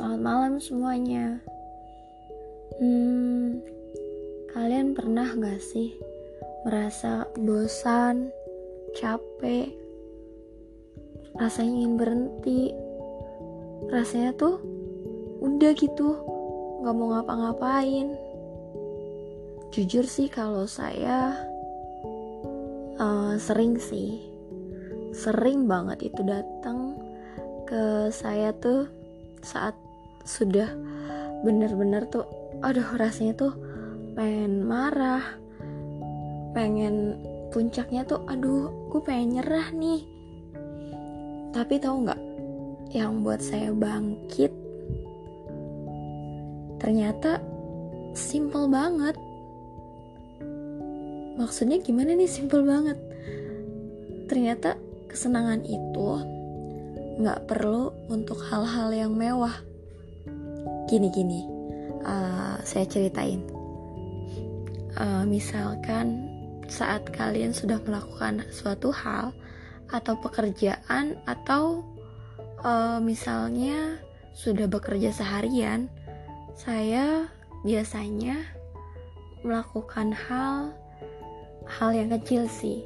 Selamat malam semuanya. Hmm, kalian pernah gak sih merasa bosan, capek, rasanya ingin berhenti, rasanya tuh udah gitu, gak mau ngapa-ngapain. Jujur sih kalau saya uh, sering sih, sering banget itu datang ke saya tuh saat sudah bener-bener tuh aduh rasanya tuh pengen marah pengen puncaknya tuh aduh gue pengen nyerah nih. Tapi tahu nggak yang buat saya bangkit ternyata simple banget. Maksudnya gimana nih simple banget? Ternyata kesenangan itu nggak perlu untuk hal-hal yang mewah gini-gini uh, saya ceritain. Uh, misalkan saat kalian sudah melakukan suatu hal atau pekerjaan atau uh, misalnya sudah bekerja seharian saya biasanya melakukan hal hal yang kecil sih.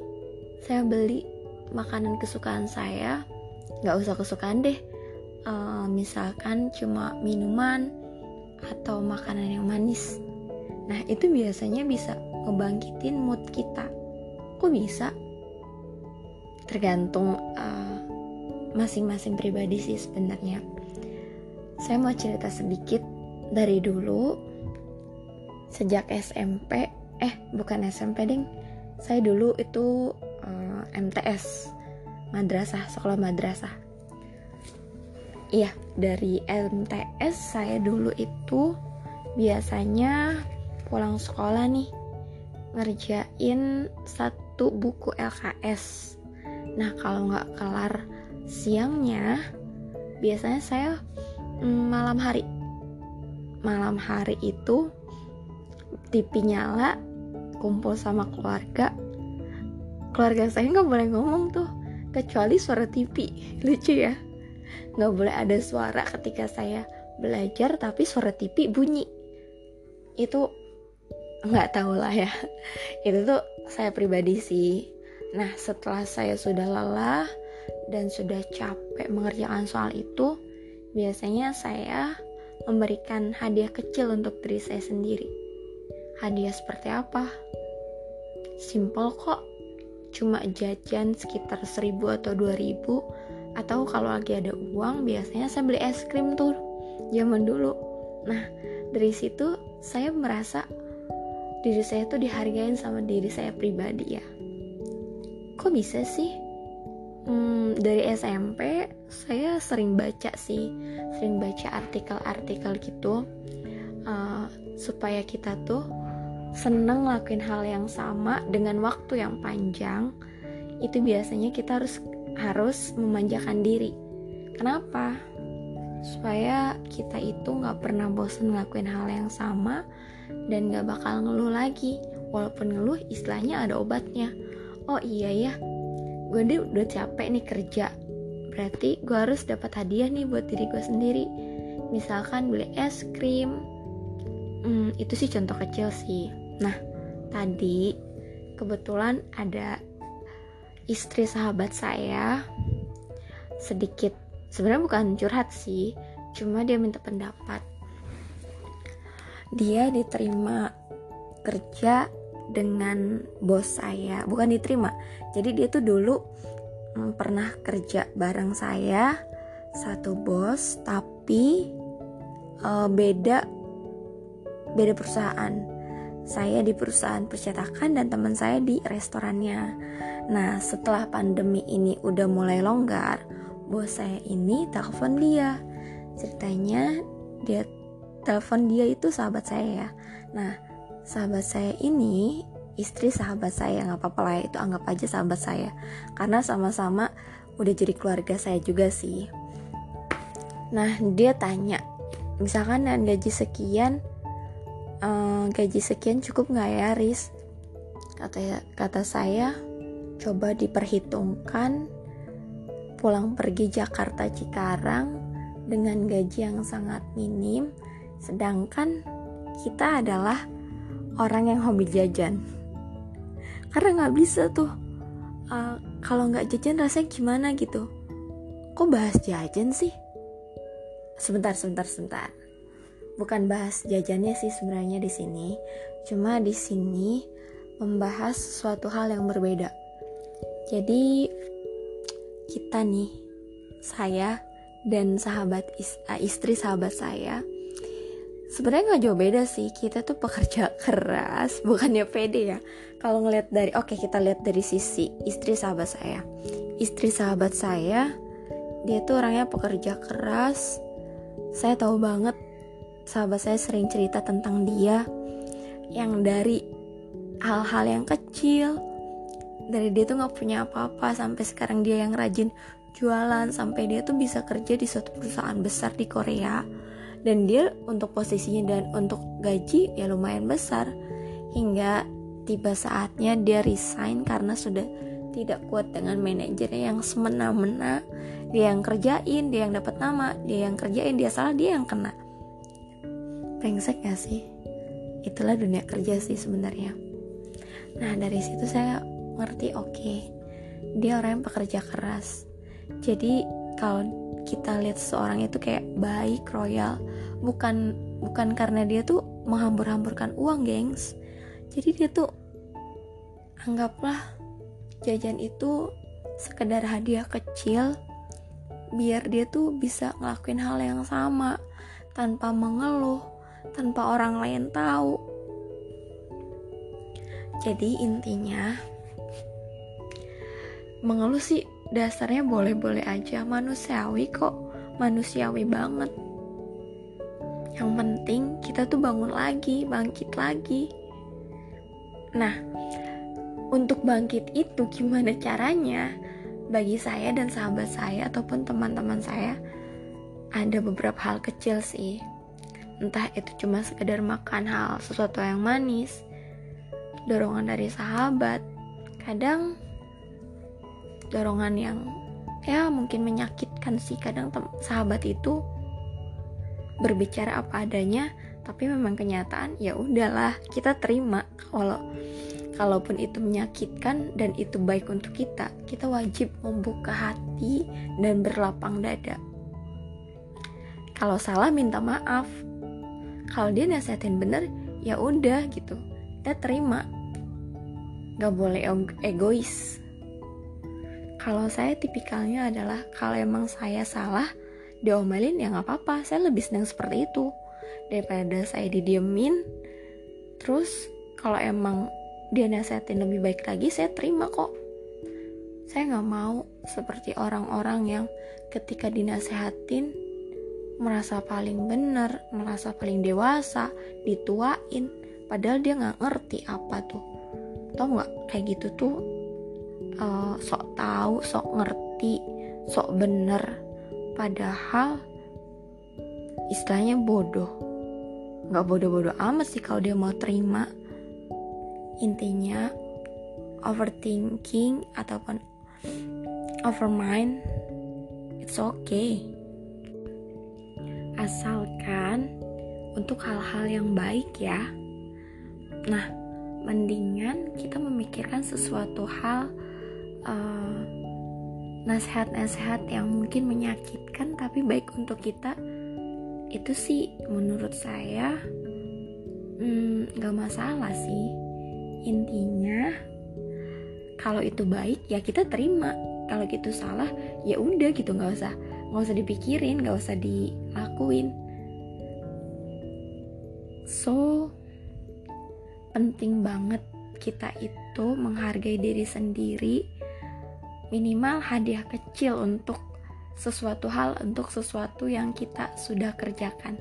Saya beli makanan kesukaan saya. Nggak usah kesukaan deh uh, misalkan cuma minuman atau makanan yang manis. Nah itu biasanya bisa ngebangkitin mood kita. Kok bisa? Tergantung uh, masing-masing pribadi sih sebenarnya. Saya mau cerita sedikit dari dulu. Sejak SMP eh bukan SMP ding. Saya dulu itu uh, eh, MTS madrasah sekolah madrasah iya dari MTS saya dulu itu biasanya pulang sekolah nih ngerjain satu buku LKS nah kalau nggak kelar siangnya biasanya saya mm, malam hari. Malam hari itu TV nyala kumpul sama keluarga. Keluarga saya nggak boleh ngomong tuh kecuali suara TV lucu ya nggak boleh ada suara ketika saya belajar tapi suara TV bunyi. Itu nggak tahu lah ya. Itu tuh saya pribadi sih. Nah setelah saya sudah lelah dan sudah capek mengerjakan soal itu biasanya saya memberikan hadiah kecil untuk diri saya sendiri. Hadiah seperti apa? Simple kok. Cuma jajan sekitar 1000 atau 2000 atau kalau lagi ada uang biasanya saya beli es krim tuh zaman dulu. Nah dari situ saya merasa diri saya tuh dihargain sama diri saya pribadi ya. Kok bisa sih? Hmm, dari SMP saya sering baca sih sering baca artikel-artikel gitu uh, supaya kita tuh seneng ngelakuin hal yang sama dengan waktu yang panjang, itu biasanya kita harus harus memanjakan diri. Kenapa? Supaya kita itu nggak pernah bosan ngelakuin hal yang sama dan nggak bakal ngeluh lagi. Walaupun ngeluh, istilahnya ada obatnya. Oh iya ya, gue udah capek nih kerja. Berarti gue harus dapat hadiah nih buat diri gue sendiri. Misalkan beli es krim. Hmm, itu sih contoh kecil sih Nah, tadi kebetulan ada istri sahabat saya sedikit sebenarnya bukan curhat sih, cuma dia minta pendapat. Dia diterima kerja dengan bos saya, bukan diterima. Jadi dia tuh dulu hmm, pernah kerja bareng saya satu bos, tapi uh, beda beda perusahaan saya di perusahaan percetakan dan teman saya di restorannya. Nah, setelah pandemi ini udah mulai longgar, bos saya ini telepon dia. Ceritanya dia telepon dia itu sahabat saya ya. Nah, sahabat saya ini istri sahabat saya nggak apa-apa lah ya, itu anggap aja sahabat saya karena sama-sama udah jadi keluarga saya juga sih. Nah, dia tanya, misalkan dengan gaji sekian, uh, gaji sekian cukup nggak ya Riz? Kata kata saya coba diperhitungkan pulang pergi Jakarta Cikarang dengan gaji yang sangat minim sedangkan kita adalah orang yang hobi jajan. Karena nggak bisa tuh. Uh, kalau nggak jajan rasanya gimana gitu? Kok bahas jajan sih? Sebentar sebentar sebentar bukan bahas jajannya sih sebenarnya di sini. Cuma di sini membahas suatu hal yang berbeda. Jadi kita nih saya dan sahabat eh, istri sahabat saya sebenarnya nggak jauh beda sih. Kita tuh pekerja keras bukannya pede ya. Kalau ngeliat dari oke okay, kita lihat dari sisi istri sahabat saya. Istri sahabat saya dia tuh orangnya pekerja keras. Saya tahu banget sahabat saya sering cerita tentang dia yang dari hal-hal yang kecil. Dari dia tuh nggak punya apa-apa sampai sekarang dia yang rajin jualan sampai dia tuh bisa kerja di suatu perusahaan besar di Korea. Dan dia untuk posisinya dan untuk gaji ya lumayan besar. Hingga tiba saatnya dia resign karena sudah tidak kuat dengan manajernya yang semena-mena. Dia yang kerjain dia yang dapat nama dia yang kerjain dia salah dia yang kena brengsek gak sih? Itulah dunia kerja sih sebenarnya. Nah dari situ saya ngerti oke okay, dia orang yang pekerja keras. Jadi kalau kita lihat seseorang itu kayak baik royal bukan bukan karena dia tuh menghambur-hamburkan uang gengs. Jadi dia tuh anggaplah jajan itu sekedar hadiah kecil biar dia tuh bisa ngelakuin hal yang sama tanpa mengeluh tanpa orang lain tahu. Jadi intinya mengeluh sih dasarnya boleh-boleh aja. Manusiawi kok manusiawi banget. Yang penting kita tuh bangun lagi bangkit lagi. Nah untuk bangkit itu gimana caranya? Bagi saya dan sahabat saya ataupun teman-teman saya ada beberapa hal kecil sih entah itu cuma sekedar makan hal sesuatu yang manis dorongan dari sahabat kadang dorongan yang ya mungkin menyakitkan sih. Kadang sahabat itu berbicara apa adanya tapi memang kenyataan ya udahlah kita terima. Kalau kalaupun itu menyakitkan dan itu baik untuk kita kita wajib membuka hati dan berlapang dada. Kalau salah minta maaf kalau dia nasihatin bener ya udah gitu. Kita terima. Gak boleh egois. Kalau saya tipikalnya adalah kalau emang saya salah diomelin ya nggak apa-apa. Saya lebih senang seperti itu. Daripada saya didiemin terus kalau emang dia nasihatin lebih baik lagi saya terima kok. Saya nggak mau seperti orang-orang yang ketika dinasehatin merasa paling benar merasa paling dewasa dituain padahal dia nggak ngerti apa tuh tau nggak kayak gitu tuh uh, sok tahu, sok ngerti, sok bener, padahal istilahnya bodoh. Gak bodoh-bodoh amat sih kalau dia mau terima. Intinya overthinking ataupun overmind it's okay. Asalkan untuk hal-hal yang baik ya. Nah, mendingan kita memikirkan sesuatu hal uh, nasihat-nasihat yang mungkin menyakitkan tapi baik untuk kita. Itu sih menurut saya hmm, gak masalah sih. Intinya kalau itu baik ya kita terima. Kalau gitu salah ya udah gitu nggak usah nggak usah dipikirin nggak usah dilakuin so penting banget kita itu menghargai diri sendiri minimal hadiah kecil untuk sesuatu hal untuk sesuatu yang kita sudah kerjakan.